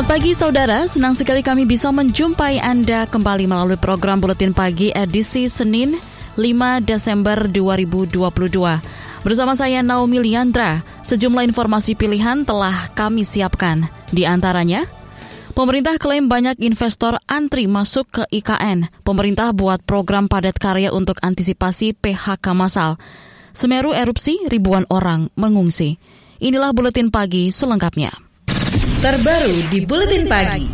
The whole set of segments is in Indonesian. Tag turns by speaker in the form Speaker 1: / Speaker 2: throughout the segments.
Speaker 1: Selamat pagi saudara, senang sekali kami bisa menjumpai Anda kembali melalui program Buletin Pagi edisi Senin 5 Desember 2022. Bersama saya Naomi Liandra, sejumlah informasi pilihan telah kami siapkan. Di antaranya, Pemerintah klaim banyak investor antri masuk ke IKN. Pemerintah buat program padat karya untuk antisipasi PHK massal. Semeru erupsi, ribuan orang mengungsi. Inilah buletin pagi selengkapnya
Speaker 2: terbaru di Buletin Pagi.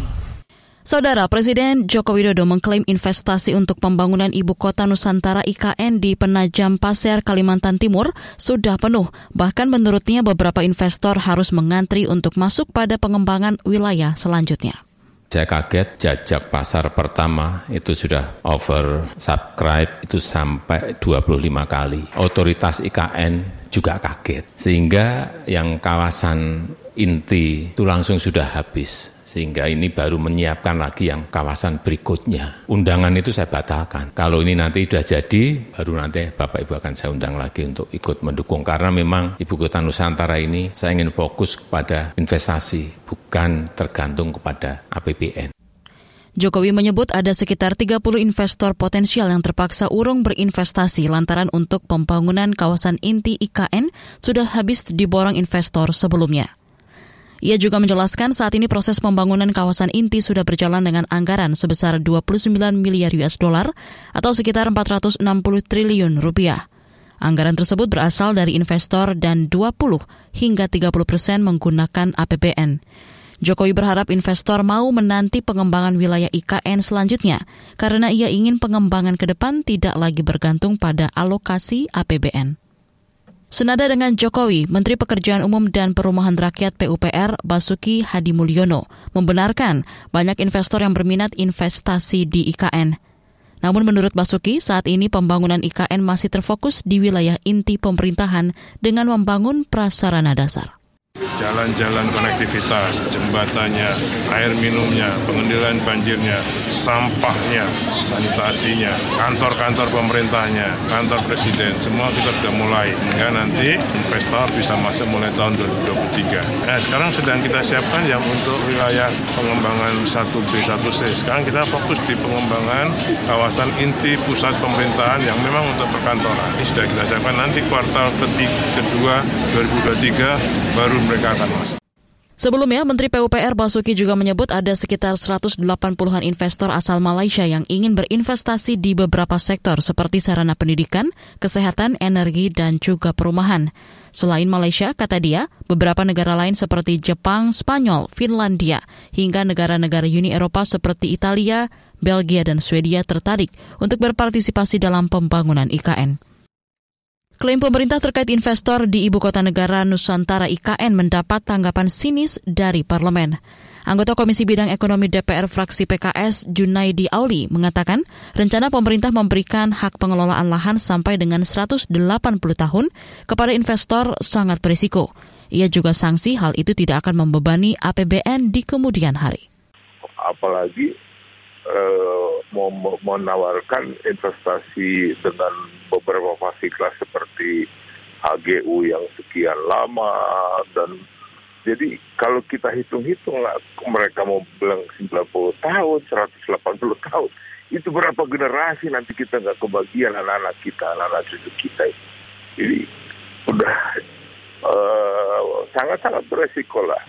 Speaker 1: Saudara Presiden Joko Widodo mengklaim investasi untuk pembangunan ibu kota Nusantara IKN di Penajam Pasir, Kalimantan Timur sudah penuh. Bahkan menurutnya beberapa investor harus mengantri untuk masuk pada pengembangan wilayah selanjutnya.
Speaker 3: Saya kaget jajak pasar pertama itu sudah over subscribe itu sampai 25 kali. Otoritas IKN juga kaget. Sehingga yang kawasan inti itu langsung sudah habis sehingga ini baru menyiapkan lagi yang kawasan berikutnya. Undangan itu saya batalkan. Kalau ini nanti sudah jadi, baru nanti Bapak Ibu akan saya undang lagi untuk ikut mendukung. Karena memang Ibu Kota Nusantara ini saya ingin fokus kepada investasi, bukan tergantung kepada APBN.
Speaker 1: Jokowi menyebut ada sekitar 30 investor potensial yang terpaksa urung berinvestasi lantaran untuk pembangunan kawasan inti IKN sudah habis diborong investor sebelumnya. Ia juga menjelaskan saat ini proses pembangunan kawasan inti sudah berjalan dengan anggaran sebesar 29 miliar US dollar atau sekitar 460 triliun rupiah. Anggaran tersebut berasal dari investor dan 20 hingga 30 persen menggunakan APBN. Jokowi berharap investor mau menanti pengembangan wilayah IKN selanjutnya karena ia ingin pengembangan ke depan tidak lagi bergantung pada alokasi APBN. Senada dengan Jokowi, Menteri Pekerjaan Umum dan Perumahan Rakyat PUPR Basuki Hadi Mulyono membenarkan banyak investor yang berminat investasi di IKN. Namun menurut Basuki, saat ini pembangunan IKN masih terfokus di wilayah inti pemerintahan dengan membangun prasarana dasar
Speaker 4: jalan-jalan konektivitas, jembatannya, air minumnya, pengendalian banjirnya, sampahnya, sanitasinya, kantor-kantor pemerintahnya, kantor presiden, semua kita sudah mulai. Hingga nanti investor bisa masuk mulai tahun 2023. Nah sekarang sedang kita siapkan yang untuk wilayah pengembangan 1B, 1C. Sekarang kita fokus di pengembangan kawasan inti pusat pemerintahan yang memang untuk perkantoran. Ini sudah kita siapkan nanti kuartal ketiga, kedua 2023 baru mereka akan masuk.
Speaker 1: Sebelumnya, Menteri PUPR Basuki juga menyebut ada sekitar 180-an investor asal Malaysia yang ingin berinvestasi di beberapa sektor seperti sarana pendidikan, kesehatan, energi, dan juga perumahan. Selain Malaysia, kata dia, beberapa negara lain seperti Jepang, Spanyol, Finlandia, hingga negara-negara Uni Eropa seperti Italia, Belgia, dan Swedia tertarik untuk berpartisipasi dalam pembangunan IKN. Klaim pemerintah terkait investor di ibu kota negara Nusantara IKN mendapat tanggapan sinis dari parlemen. Anggota Komisi Bidang Ekonomi DPR fraksi PKS Junaidi Auli mengatakan rencana pemerintah memberikan hak pengelolaan lahan sampai dengan 180 tahun kepada investor sangat berisiko. Ia juga sanksi hal itu tidak akan membebani APBN di kemudian hari.
Speaker 5: Apalagi menawarkan investasi dengan beberapa fasilitas seperti HGU yang sekian lama dan jadi kalau kita hitung-hitung mereka mau bilang 90 tahun, 180 tahun, itu berapa generasi nanti kita nggak kebagian anak-anak kita, anak-anak cucu kita. Jadi udah uh, sangat-sangat beresiko lah.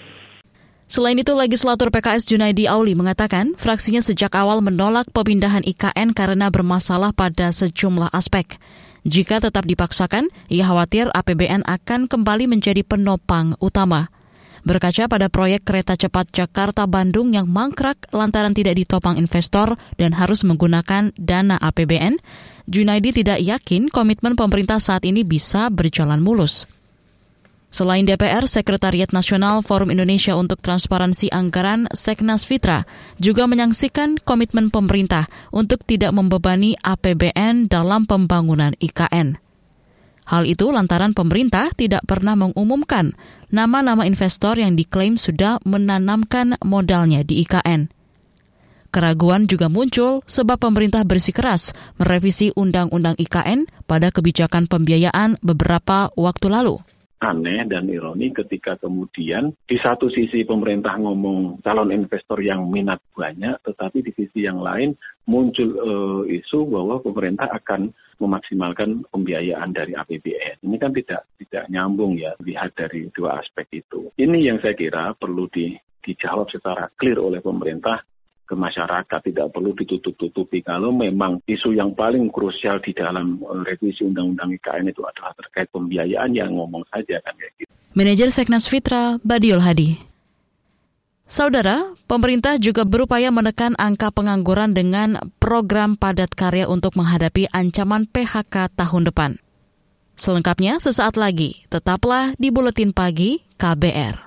Speaker 1: Selain itu, legislator PKS Junaidi Auli mengatakan fraksinya sejak awal menolak pemindahan IKN karena bermasalah pada sejumlah aspek. Jika tetap dipaksakan, ia khawatir APBN akan kembali menjadi penopang utama. Berkaca pada proyek kereta cepat Jakarta-Bandung yang mangkrak lantaran tidak ditopang investor dan harus menggunakan dana APBN, Junaidi tidak yakin komitmen pemerintah saat ini bisa berjalan mulus. Selain DPR, Sekretariat Nasional Forum Indonesia untuk Transparansi Anggaran Seknas Fitra juga menyaksikan komitmen pemerintah untuk tidak membebani APBN dalam pembangunan IKN. Hal itu lantaran pemerintah tidak pernah mengumumkan nama-nama investor yang diklaim sudah menanamkan modalnya di IKN. Keraguan juga muncul sebab pemerintah bersikeras merevisi Undang-Undang IKN pada kebijakan pembiayaan beberapa waktu lalu
Speaker 6: aneh dan ironi ketika kemudian di satu sisi pemerintah ngomong calon investor yang minat banyak, tetapi di sisi yang lain muncul uh, isu bahwa pemerintah akan memaksimalkan pembiayaan dari APBN. Ini kan tidak tidak nyambung ya lihat dari dua aspek itu. Ini yang saya kira perlu di, dijawab secara clear oleh pemerintah ke masyarakat tidak perlu ditutup-tutupi kalau memang isu yang paling krusial di dalam eh, revisi undang-undang IKN itu adalah terkait pembiayaan yang ngomong saja kan kayak gitu.
Speaker 1: Manajer Seknas Fitra Badiul Hadi. Saudara, pemerintah juga berupaya menekan angka pengangguran dengan program padat karya untuk menghadapi ancaman PHK tahun depan. Selengkapnya sesaat lagi, tetaplah di Buletin Pagi KBR.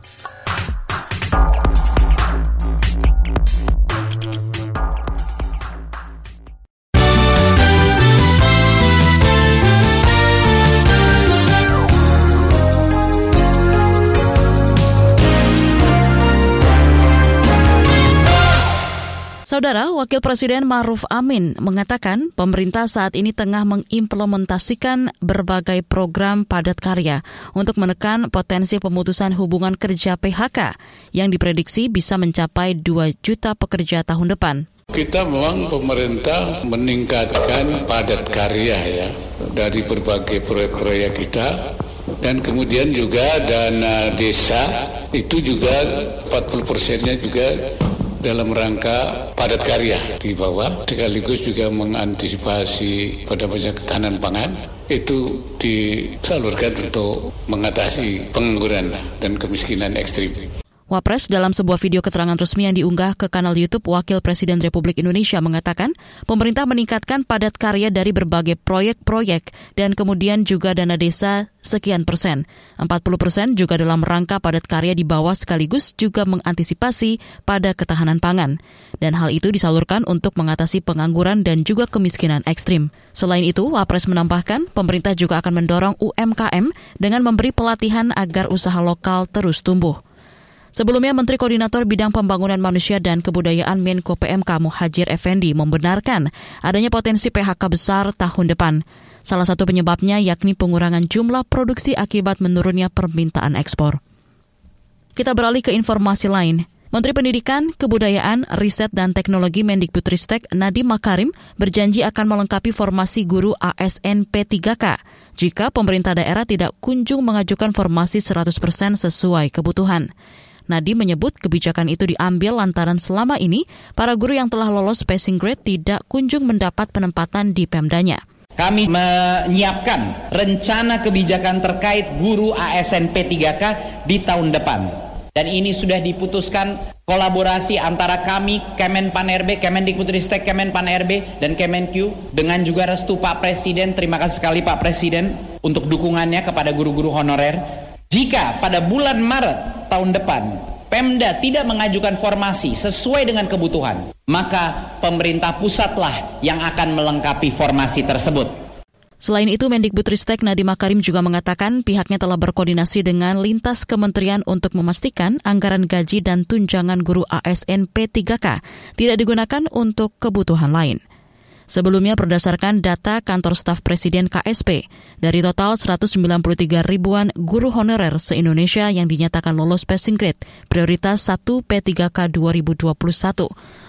Speaker 1: Saudara, Wakil Presiden Maruf Amin mengatakan pemerintah saat ini tengah mengimplementasikan berbagai program padat karya untuk menekan potensi pemutusan hubungan kerja PHK yang diprediksi bisa mencapai 2 juta pekerja tahun depan.
Speaker 7: Kita memang pemerintah meningkatkan padat karya ya dari berbagai proyek-proyek kita dan kemudian juga dana desa itu juga 40 persennya juga dalam rangka padat karya di bawah sekaligus juga mengantisipasi pada banyak ketahanan pangan itu disalurkan untuk mengatasi pengangguran dan kemiskinan ekstrim.
Speaker 1: Wapres dalam sebuah video keterangan resmi yang diunggah ke kanal YouTube Wakil Presiden Republik Indonesia mengatakan pemerintah meningkatkan padat karya dari berbagai proyek-proyek dan kemudian juga dana desa sekian persen. 40 persen juga dalam rangka padat karya di bawah sekaligus juga mengantisipasi pada ketahanan pangan. Dan hal itu disalurkan untuk mengatasi pengangguran dan juga kemiskinan ekstrim. Selain itu, Wapres menambahkan pemerintah juga akan mendorong UMKM dengan memberi pelatihan agar usaha lokal terus tumbuh. Sebelumnya, Menteri Koordinator Bidang Pembangunan Manusia dan Kebudayaan Menko PMK Muhajir Effendi membenarkan adanya potensi PHK besar tahun depan. Salah satu penyebabnya yakni pengurangan jumlah produksi akibat menurunnya permintaan ekspor. Kita beralih ke informasi lain. Menteri Pendidikan, Kebudayaan, Riset, dan Teknologi Mendikbudristek Nadiem Makarim berjanji akan melengkapi formasi guru ASN P3K jika pemerintah daerah tidak kunjung mengajukan formasi 100% sesuai kebutuhan. Nadi menyebut kebijakan itu diambil lantaran selama ini para guru yang telah lolos passing grade tidak kunjung mendapat penempatan di Pemdanya.
Speaker 8: Kami menyiapkan rencana kebijakan terkait guru ASN P3K di tahun depan. Dan ini sudah diputuskan kolaborasi antara kami, Kemenpan RB, Kemendikbudristek, Kemenpan RB, dan Kemenq dengan juga restu Pak Presiden. Terima kasih sekali Pak Presiden untuk dukungannya kepada guru-guru honorer. Jika pada bulan Maret tahun depan Pemda tidak mengajukan formasi sesuai dengan kebutuhan, maka pemerintah pusatlah yang akan melengkapi formasi tersebut.
Speaker 1: Selain itu, Mendikbudristek Nadiem Makarim juga mengatakan pihaknya telah berkoordinasi dengan lintas kementerian untuk memastikan anggaran gaji dan tunjangan guru ASN P3K tidak digunakan untuk kebutuhan lain. Sebelumnya berdasarkan data kantor staf Presiden KSP, dari total 193 ribuan guru honorer se-Indonesia yang dinyatakan lolos passing grade prioritas 1 P3K 2021,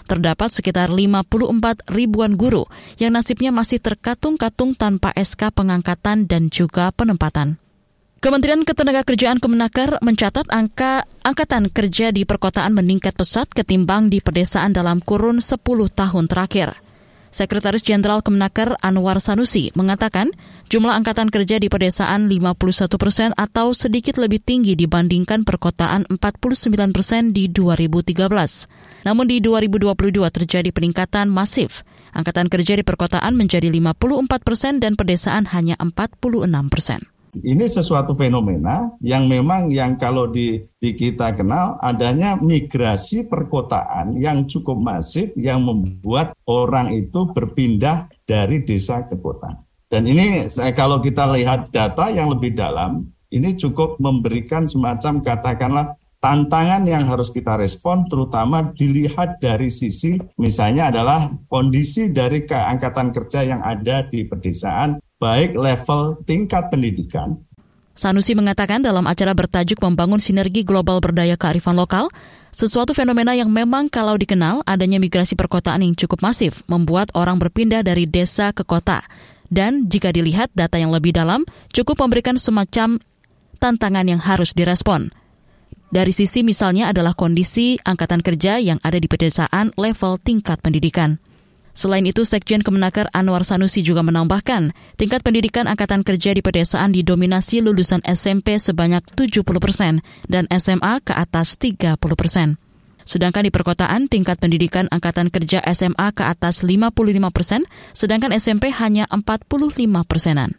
Speaker 1: terdapat sekitar 54 ribuan guru yang nasibnya masih terkatung-katung tanpa SK pengangkatan dan juga penempatan. Kementerian Ketenagakerjaan Kemenaker mencatat angka angkatan kerja di perkotaan meningkat pesat ketimbang di pedesaan dalam kurun 10 tahun terakhir. Sekretaris Jenderal Kemenaker Anwar Sanusi mengatakan jumlah angkatan kerja di pedesaan 51 persen atau sedikit lebih tinggi dibandingkan perkotaan 49 persen di 2013. Namun di 2022 terjadi peningkatan masif. Angkatan kerja di perkotaan menjadi 54 persen dan pedesaan hanya 46 persen.
Speaker 9: Ini sesuatu fenomena yang memang yang kalau di, di kita kenal adanya migrasi perkotaan yang cukup masif yang membuat orang itu berpindah dari desa ke kota. Dan ini kalau kita lihat data yang lebih dalam, ini cukup memberikan semacam katakanlah tantangan yang harus kita respon terutama dilihat dari sisi misalnya adalah kondisi dari keangkatan kerja yang ada di pedesaan baik level tingkat pendidikan
Speaker 1: Sanusi mengatakan dalam acara bertajuk Membangun Sinergi Global Berdaya Kearifan Lokal, sesuatu fenomena yang memang kalau dikenal adanya migrasi perkotaan yang cukup masif membuat orang berpindah dari desa ke kota. Dan jika dilihat data yang lebih dalam, cukup memberikan semacam tantangan yang harus direspon. Dari sisi misalnya adalah kondisi angkatan kerja yang ada di pedesaan level tingkat pendidikan. Selain itu, Sekjen Kemenaker Anwar Sanusi juga menambahkan, tingkat pendidikan angkatan kerja di pedesaan didominasi lulusan SMP sebanyak 70 persen dan SMA ke atas 30 persen. Sedangkan di perkotaan, tingkat pendidikan angkatan kerja SMA ke atas 55 persen, sedangkan SMP hanya 45 persenan.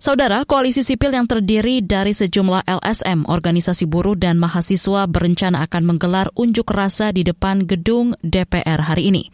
Speaker 1: Saudara, koalisi sipil yang terdiri dari sejumlah LSM, organisasi buruh dan mahasiswa berencana akan menggelar unjuk rasa di depan gedung DPR hari ini.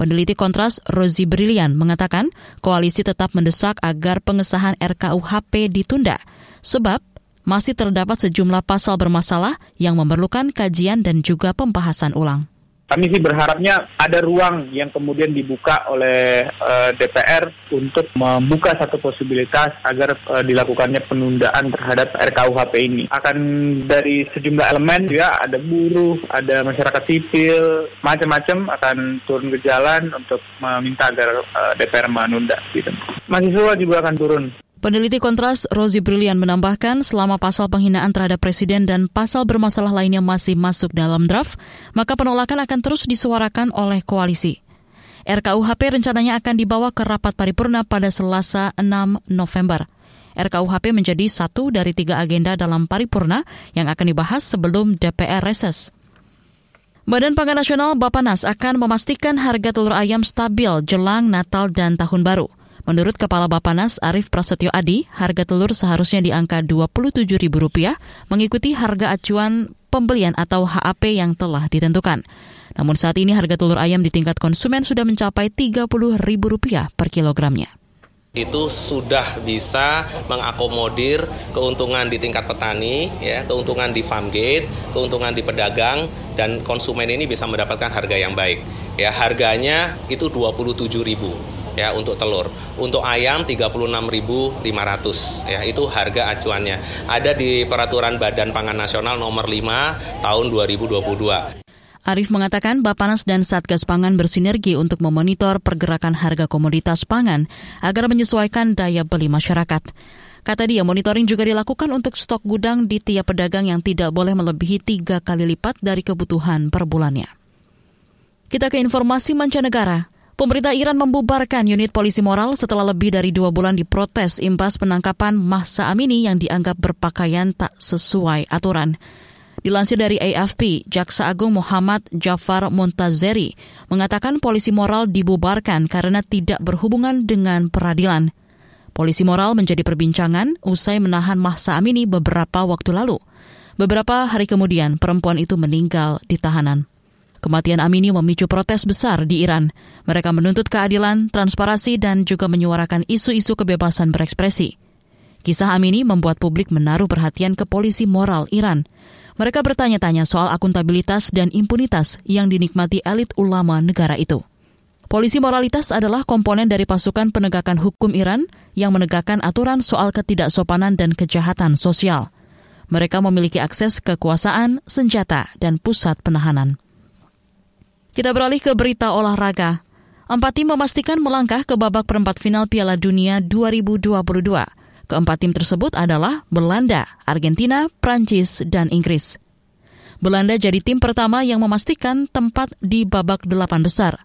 Speaker 1: Peneliti Kontras Rozi Brilian mengatakan koalisi tetap mendesak agar pengesahan RKUHP ditunda, sebab masih terdapat sejumlah pasal bermasalah yang memerlukan kajian dan juga pembahasan ulang.
Speaker 10: Kami sih berharapnya ada ruang yang kemudian dibuka oleh uh, eh, DPR untuk membuka satu posibilitas agar uh, dilakukannya penundaan terhadap RKUHP ini. Akan dari sejumlah elemen ya ada buruh, ada masyarakat sipil, macam-macam akan turun ke jalan untuk meminta agar uh, eh, DPR menunda. Gitu. Mahasiswa juga akan turun.
Speaker 1: Peneliti Kontras Rozi Brilian menambahkan selama pasal penghinaan terhadap presiden dan pasal bermasalah lainnya masih masuk dalam draft, maka penolakan akan terus disuarakan oleh koalisi. RKUHP rencananya akan dibawa ke rapat paripurna pada Selasa 6 November. RKUHP menjadi satu dari tiga agenda dalam paripurna yang akan dibahas sebelum DPR reses. Badan Pangan Nasional Bapanas akan memastikan harga telur ayam stabil jelang Natal dan Tahun Baru. Menurut Kepala Bapanas Arief Prasetyo Adi, harga telur seharusnya di angka Rp27.000 mengikuti harga acuan pembelian atau HAP yang telah ditentukan. Namun saat ini harga telur ayam di tingkat konsumen sudah mencapai Rp30.000 per kilogramnya
Speaker 11: itu sudah bisa mengakomodir keuntungan di tingkat petani, ya, keuntungan di farm gate, keuntungan di pedagang dan konsumen ini bisa mendapatkan harga yang baik. Ya, harganya itu 27.000 ya untuk telur. Untuk ayam 36.500 ya itu harga acuannya. Ada di peraturan Badan Pangan Nasional nomor 5 tahun 2022.
Speaker 1: Arief mengatakan Bapanas dan Satgas Pangan bersinergi untuk memonitor pergerakan harga komoditas pangan agar menyesuaikan daya beli masyarakat. Kata dia, monitoring juga dilakukan untuk stok gudang di tiap pedagang yang tidak boleh melebihi tiga kali lipat dari kebutuhan per bulannya. Kita ke informasi mancanegara. Pemerintah Iran membubarkan unit polisi moral setelah lebih dari dua bulan diprotes imbas penangkapan Mahsa Amini yang dianggap berpakaian tak sesuai aturan. Dilansir dari AFP, Jaksa Agung Muhammad Jafar Montazeri mengatakan polisi moral dibubarkan karena tidak berhubungan dengan peradilan. Polisi moral menjadi perbincangan usai menahan Mahsa Amini beberapa waktu lalu. Beberapa hari kemudian, perempuan itu meninggal di tahanan. Kematian Amini memicu protes besar di Iran. Mereka menuntut keadilan, transparansi, dan juga menyuarakan isu-isu kebebasan berekspresi. Kisah Amini membuat publik menaruh perhatian ke polisi moral Iran. Mereka bertanya-tanya soal akuntabilitas dan impunitas yang dinikmati elit ulama negara itu. Polisi moralitas adalah komponen dari pasukan penegakan hukum Iran yang menegakkan aturan soal ketidaksopanan dan kejahatan sosial. Mereka memiliki akses kekuasaan, senjata, dan pusat penahanan. Kita beralih ke berita olahraga. Empat tim memastikan melangkah ke babak perempat final Piala Dunia 2022. Keempat tim tersebut adalah Belanda, Argentina, Prancis, dan Inggris. Belanda jadi tim pertama yang memastikan tempat di babak delapan besar.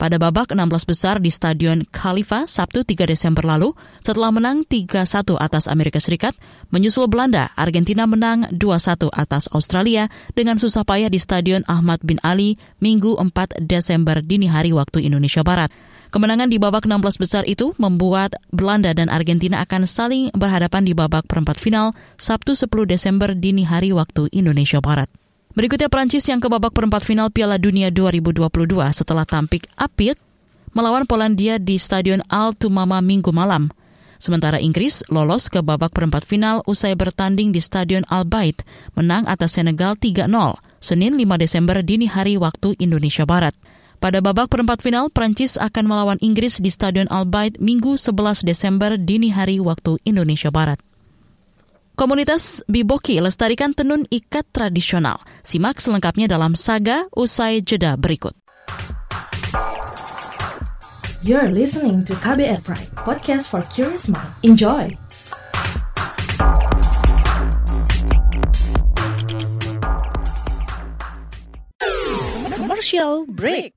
Speaker 1: Pada babak 16 besar di Stadion Khalifa Sabtu 3 Desember lalu setelah menang 3-1 atas Amerika Serikat, menyusul Belanda, Argentina menang 2-1 atas Australia dengan susah payah di Stadion Ahmad bin Ali Minggu 4 Desember dini hari waktu Indonesia Barat. Kemenangan di babak 16 besar itu membuat Belanda dan Argentina akan saling berhadapan di babak perempat final Sabtu 10 Desember dini hari waktu Indonesia Barat. Berikutnya Prancis yang ke babak perempat final Piala Dunia 2022 setelah tampik apik melawan Polandia di Stadion Al Tumama minggu malam. Sementara Inggris lolos ke babak perempat final usai bertanding di Stadion Al Bait, menang atas Senegal 3-0, Senin 5 Desember dini hari waktu Indonesia Barat. Pada babak perempat final, Prancis akan melawan Inggris di Stadion Al Bait Minggu 11 Desember dini hari waktu Indonesia Barat. Komunitas Biboki lestarikan tenun ikat tradisional. Simak selengkapnya dalam saga usai jeda berikut.
Speaker 2: You're listening to KBR Pride, podcast for curious mind. Enjoy!
Speaker 12: Commercial break.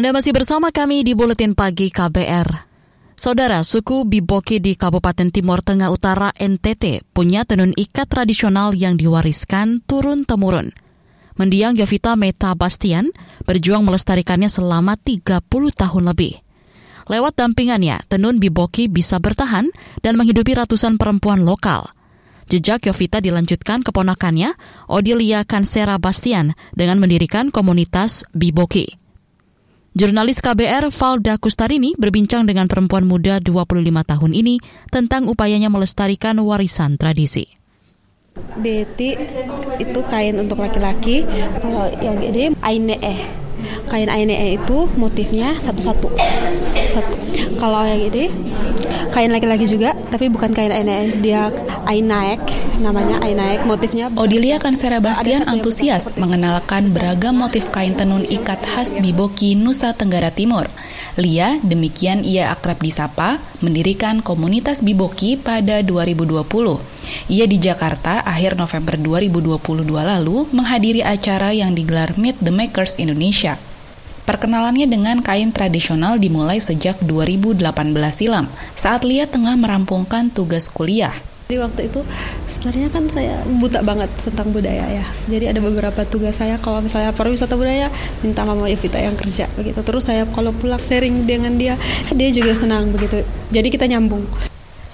Speaker 1: Anda masih bersama kami di Buletin Pagi KBR. Saudara, suku Biboki di Kabupaten Timur Tengah Utara NTT punya tenun ikat tradisional yang diwariskan turun-temurun. Mendiang Yovita Meta Bastian berjuang melestarikannya selama 30 tahun lebih. Lewat dampingannya, tenun Biboki bisa bertahan dan menghidupi ratusan perempuan lokal. Jejak Yovita dilanjutkan keponakannya, Odilia Kansera Bastian, dengan mendirikan komunitas Biboki. Jurnalis KBR Valda Kustarini berbincang dengan perempuan muda 25 tahun ini tentang upayanya melestarikan warisan tradisi.
Speaker 13: Beti itu kain untuk laki-laki, kalau yang ini aine eh. Kain aine itu motifnya satu-satu. Satu. Kalau yang ini kain laki-laki juga, tapi bukan kain aine dia ainaek namanya Ainaek motifnya
Speaker 14: Odilia Kansera Bastian antusias mengenalkan beragam motif kain tenun ikat khas Biboki Nusa Tenggara Timur. Lia, demikian ia akrab disapa, mendirikan komunitas Biboki pada 2020. Ia di Jakarta akhir November 2022 lalu menghadiri acara yang digelar Meet the Makers Indonesia. Perkenalannya dengan kain tradisional dimulai sejak 2018 silam, saat Lia tengah merampungkan tugas kuliah.
Speaker 13: Jadi waktu itu sebenarnya kan saya buta banget tentang budaya ya. Jadi ada beberapa tugas saya kalau misalnya pariwisata budaya minta Mama Evita yang kerja begitu. Terus saya kalau pulang sharing dengan dia, dia juga senang begitu. Jadi kita nyambung.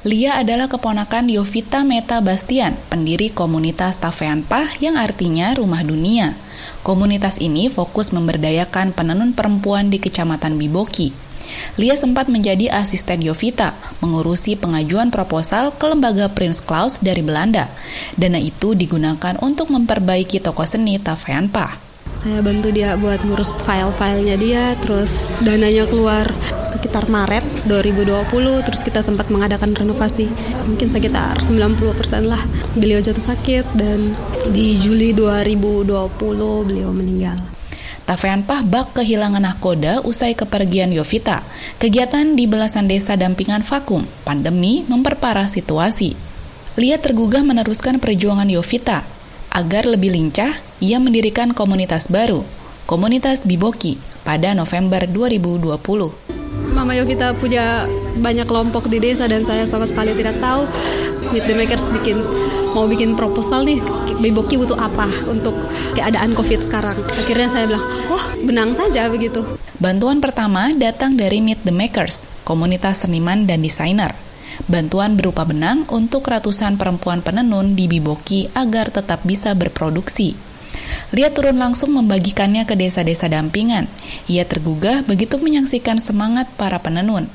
Speaker 14: Lia adalah keponakan Yovita Meta Bastian, pendiri komunitas Tafeanpah yang artinya rumah dunia. Komunitas ini fokus memberdayakan penenun perempuan di Kecamatan Biboki. Lia sempat menjadi asisten Yovita, mengurusi pengajuan proposal ke lembaga Prince Claus dari Belanda. Dana itu digunakan untuk memperbaiki toko seni Taveanpa.
Speaker 13: Saya bantu dia buat ngurus file-filenya dia, terus dananya keluar sekitar Maret 2020, terus kita sempat mengadakan renovasi, mungkin sekitar 90% lah. Beliau jatuh sakit dan di Juli 2020 beliau meninggal.
Speaker 14: Tafeanpah bak kehilangan nahkoda usai kepergian Yovita. Kegiatan di belasan desa dampingan vakum, pandemi memperparah situasi. Lia tergugah meneruskan perjuangan Yovita. Agar lebih lincah, ia mendirikan komunitas baru, komunitas Biboki, pada November 2020.
Speaker 13: Mama Yovita punya banyak kelompok di desa dan saya sama sekali tidak tahu Meet the Makers bikin mau bikin proposal nih Biboki butuh apa untuk keadaan COVID sekarang. Akhirnya saya bilang, wah benang saja begitu.
Speaker 14: Bantuan pertama datang dari Meet the Makers, komunitas seniman dan desainer. Bantuan berupa benang untuk ratusan perempuan penenun di Biboki agar tetap bisa berproduksi. Lia turun langsung membagikannya ke desa-desa dampingan. Ia tergugah begitu menyaksikan semangat para penenun.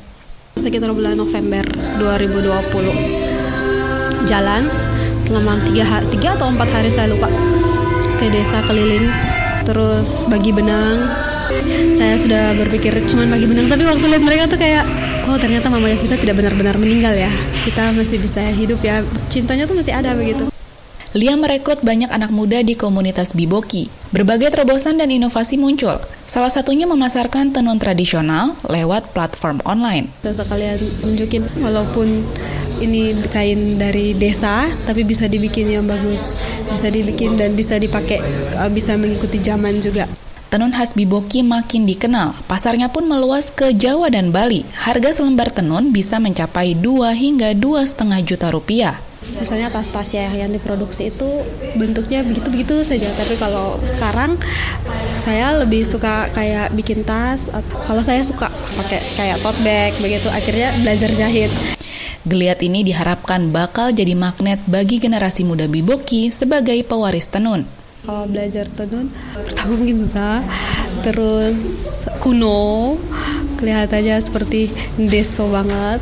Speaker 13: Sekitar bulan November 2020, jalan selama tiga, hari, tiga atau empat hari saya lupa ke desa keliling, terus bagi benang. Saya sudah berpikir cuma bagi benang, tapi waktu lihat mereka tuh kayak, oh ternyata Mama Yovita tidak benar-benar meninggal ya. Kita masih bisa hidup ya, cintanya tuh masih ada begitu.
Speaker 14: Lia merekrut banyak anak muda di komunitas Biboki. Berbagai terobosan dan inovasi muncul. Salah satunya memasarkan tenun tradisional lewat platform online.
Speaker 13: Sekalian tunjukin walaupun ini kain dari desa, tapi bisa dibikin yang bagus, bisa dibikin dan bisa dipakai, eh, bisa mengikuti zaman juga.
Speaker 14: Tenun khas Biboki makin dikenal, pasarnya pun meluas ke Jawa dan Bali. Harga selembar tenun bisa mencapai 2 hingga 2,5 juta rupiah.
Speaker 13: Misalnya tas-tas ya yang diproduksi itu bentuknya begitu-begitu saja. Tapi kalau sekarang saya lebih suka kayak bikin tas. Kalau saya suka pakai kayak tote bag begitu. Akhirnya belajar jahit.
Speaker 14: Geliat ini diharapkan bakal jadi magnet bagi generasi muda Biboki sebagai pewaris tenun.
Speaker 13: Kalau belajar tenun, pertama mungkin susah, terus kuno, kelihatannya seperti deso banget.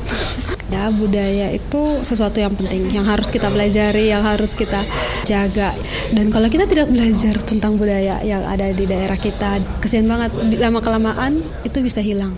Speaker 13: Ya, budaya itu sesuatu yang penting, yang harus kita pelajari, yang harus kita jaga. Dan kalau kita tidak belajar tentang budaya yang ada di daerah kita, kesian banget. Lama-kelamaan itu bisa hilang.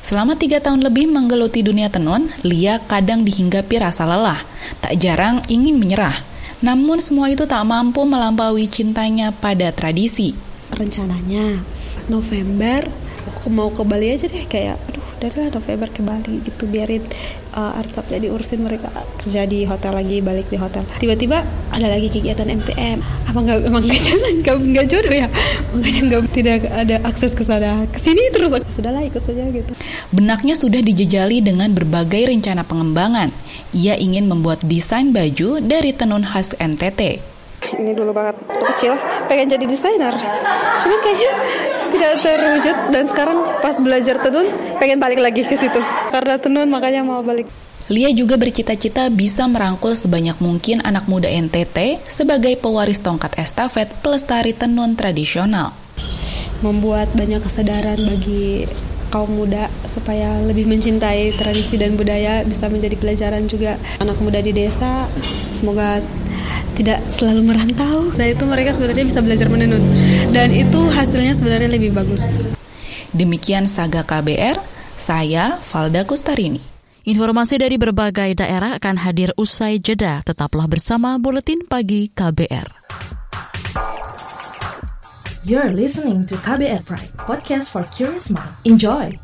Speaker 14: Selama tiga tahun lebih menggeluti dunia tenun, Lia kadang dihinggapi rasa lelah. Tak jarang ingin menyerah. Namun semua itu tak mampu melampaui cintanya pada tradisi.
Speaker 13: Rencananya November aku mau ke Bali aja deh kayak dari November ke Bali gitu biarin uh, arsapnya diurusin mereka kerja di hotel lagi balik di hotel. Tiba-tiba ada lagi kegiatan MTM apa nggak emang nggak jalan? Nggak jodoh ya? Makanya nggak tidak ada akses ke sana. Ke sini terus. Sudahlah ikut saja gitu.
Speaker 14: Benaknya sudah dijejali dengan berbagai rencana pengembangan. Ia ingin membuat desain baju dari tenun khas NTT
Speaker 13: ini dulu banget. Waktu kecil pengen jadi desainer. Cuman kayaknya tidak terwujud. Dan sekarang pas belajar tenun pengen balik lagi ke situ. Karena tenun makanya mau balik.
Speaker 14: Lia juga bercita-cita bisa merangkul sebanyak mungkin anak muda NTT sebagai pewaris tongkat estafet pelestari tenun tradisional.
Speaker 13: Membuat banyak kesadaran bagi kaum muda supaya lebih mencintai tradisi dan budaya bisa menjadi pelajaran juga anak muda di desa. Semoga tidak selalu merantau. Saya itu mereka sebenarnya bisa belajar menenun dan itu hasilnya sebenarnya lebih bagus.
Speaker 14: Demikian Saga KBR, saya Valda Kustarini.
Speaker 1: Informasi dari berbagai daerah akan hadir usai jeda. Tetaplah bersama Buletin Pagi KBR.
Speaker 2: You're listening to KBR Pride, podcast for curious mind. Enjoy!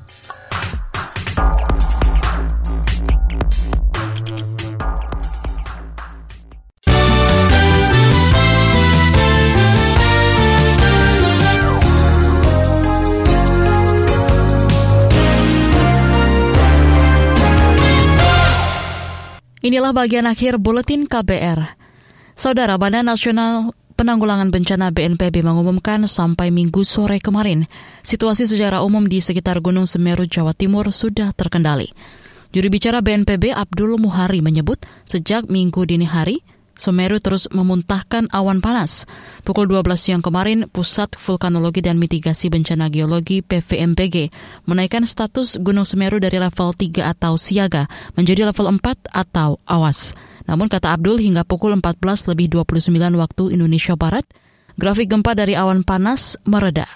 Speaker 1: Inilah bagian akhir buletin KBR. Saudara Badan Nasional Penanggulangan Bencana BNPB mengumumkan sampai minggu sore kemarin, situasi secara umum di sekitar Gunung Semeru, Jawa Timur sudah terkendali. Juru bicara BNPB Abdul Muhari menyebut sejak minggu dini hari, Semeru terus memuntahkan awan panas. Pukul 12 siang kemarin, Pusat Vulkanologi dan Mitigasi Bencana Geologi PVMPG menaikkan status Gunung Semeru dari level 3 atau siaga menjadi level 4 atau awas. Namun kata Abdul hingga pukul 14 lebih 29 waktu Indonesia Barat, grafik gempa dari awan panas mereda.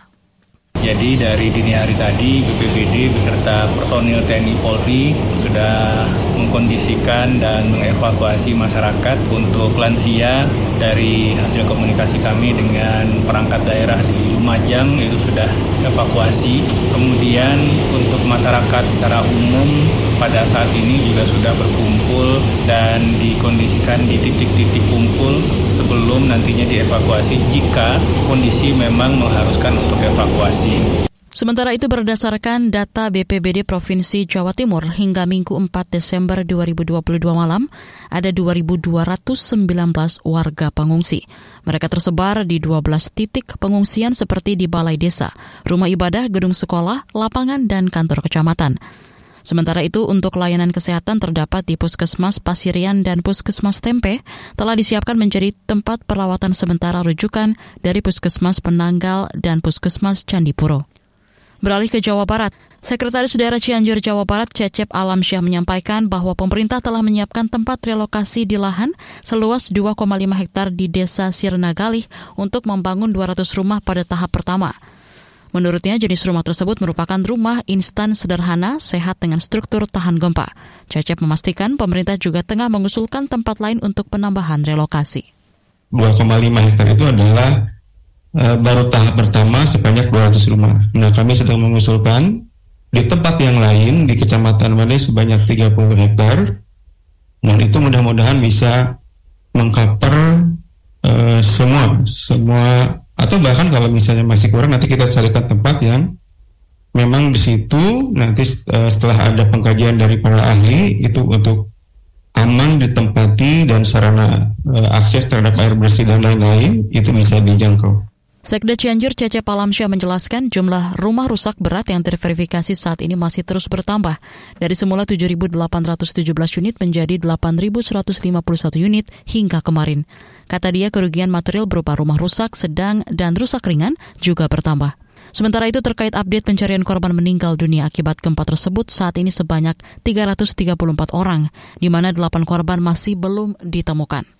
Speaker 12: Jadi dari dini hari tadi BPBD beserta personil TNI Polri sudah mengkondisikan dan mengevakuasi masyarakat untuk lansia dari hasil komunikasi kami dengan perangkat daerah di Lumajang itu sudah evakuasi. Kemudian untuk masyarakat secara umum pada saat ini juga sudah berkumpul dan dikondisikan di titik-titik kumpul sebelum nantinya dievakuasi jika kondisi memang mengharuskan untuk evakuasi.
Speaker 1: Sementara itu berdasarkan data BPBD Provinsi Jawa Timur hingga Minggu 4 Desember 2022 malam, ada 2.219 warga pengungsi. Mereka tersebar di 12 titik pengungsian seperti di balai desa, rumah ibadah, gedung sekolah, lapangan, dan kantor kecamatan. Sementara itu, untuk layanan kesehatan terdapat di Puskesmas Pasirian dan Puskesmas Tempe telah disiapkan menjadi tempat perawatan sementara rujukan dari Puskesmas Penanggal dan Puskesmas Candipuro. Beralih ke Jawa Barat, Sekretaris Daerah Cianjur Jawa Barat Cecep Alamsyah menyampaikan bahwa pemerintah telah menyiapkan tempat relokasi di lahan seluas 2,5 hektar di Desa Sirnagalih untuk membangun 200 rumah pada tahap pertama. Menurutnya jenis rumah tersebut merupakan rumah instan sederhana sehat dengan struktur tahan gempa. Cecep memastikan pemerintah juga tengah mengusulkan tempat lain untuk penambahan relokasi.
Speaker 15: 2,5 hektar itu adalah Eh, baru tahap pertama sebanyak 200 rumah. Nah, kami sedang mengusulkan di tempat yang lain di Kecamatan Made sebanyak 30 hektar. Dan itu mudah-mudahan bisa mengcover uh, semua semua atau bahkan kalau misalnya masih kurang nanti kita carikan tempat yang memang di situ nanti uh, setelah ada pengkajian dari para ahli itu untuk aman ditempati dan sarana uh, akses terhadap air bersih dan lain-lain itu bisa dijangkau.
Speaker 1: Sekda Cianjur Cece Palamsyah menjelaskan jumlah rumah rusak berat yang terverifikasi saat ini masih terus bertambah. Dari semula 7.817 unit menjadi 8.151 unit hingga kemarin. Kata dia kerugian material berupa rumah rusak, sedang, dan rusak ringan juga bertambah. Sementara itu terkait update pencarian korban meninggal dunia akibat gempa tersebut saat ini sebanyak 334 orang, di mana 8 korban masih belum ditemukan.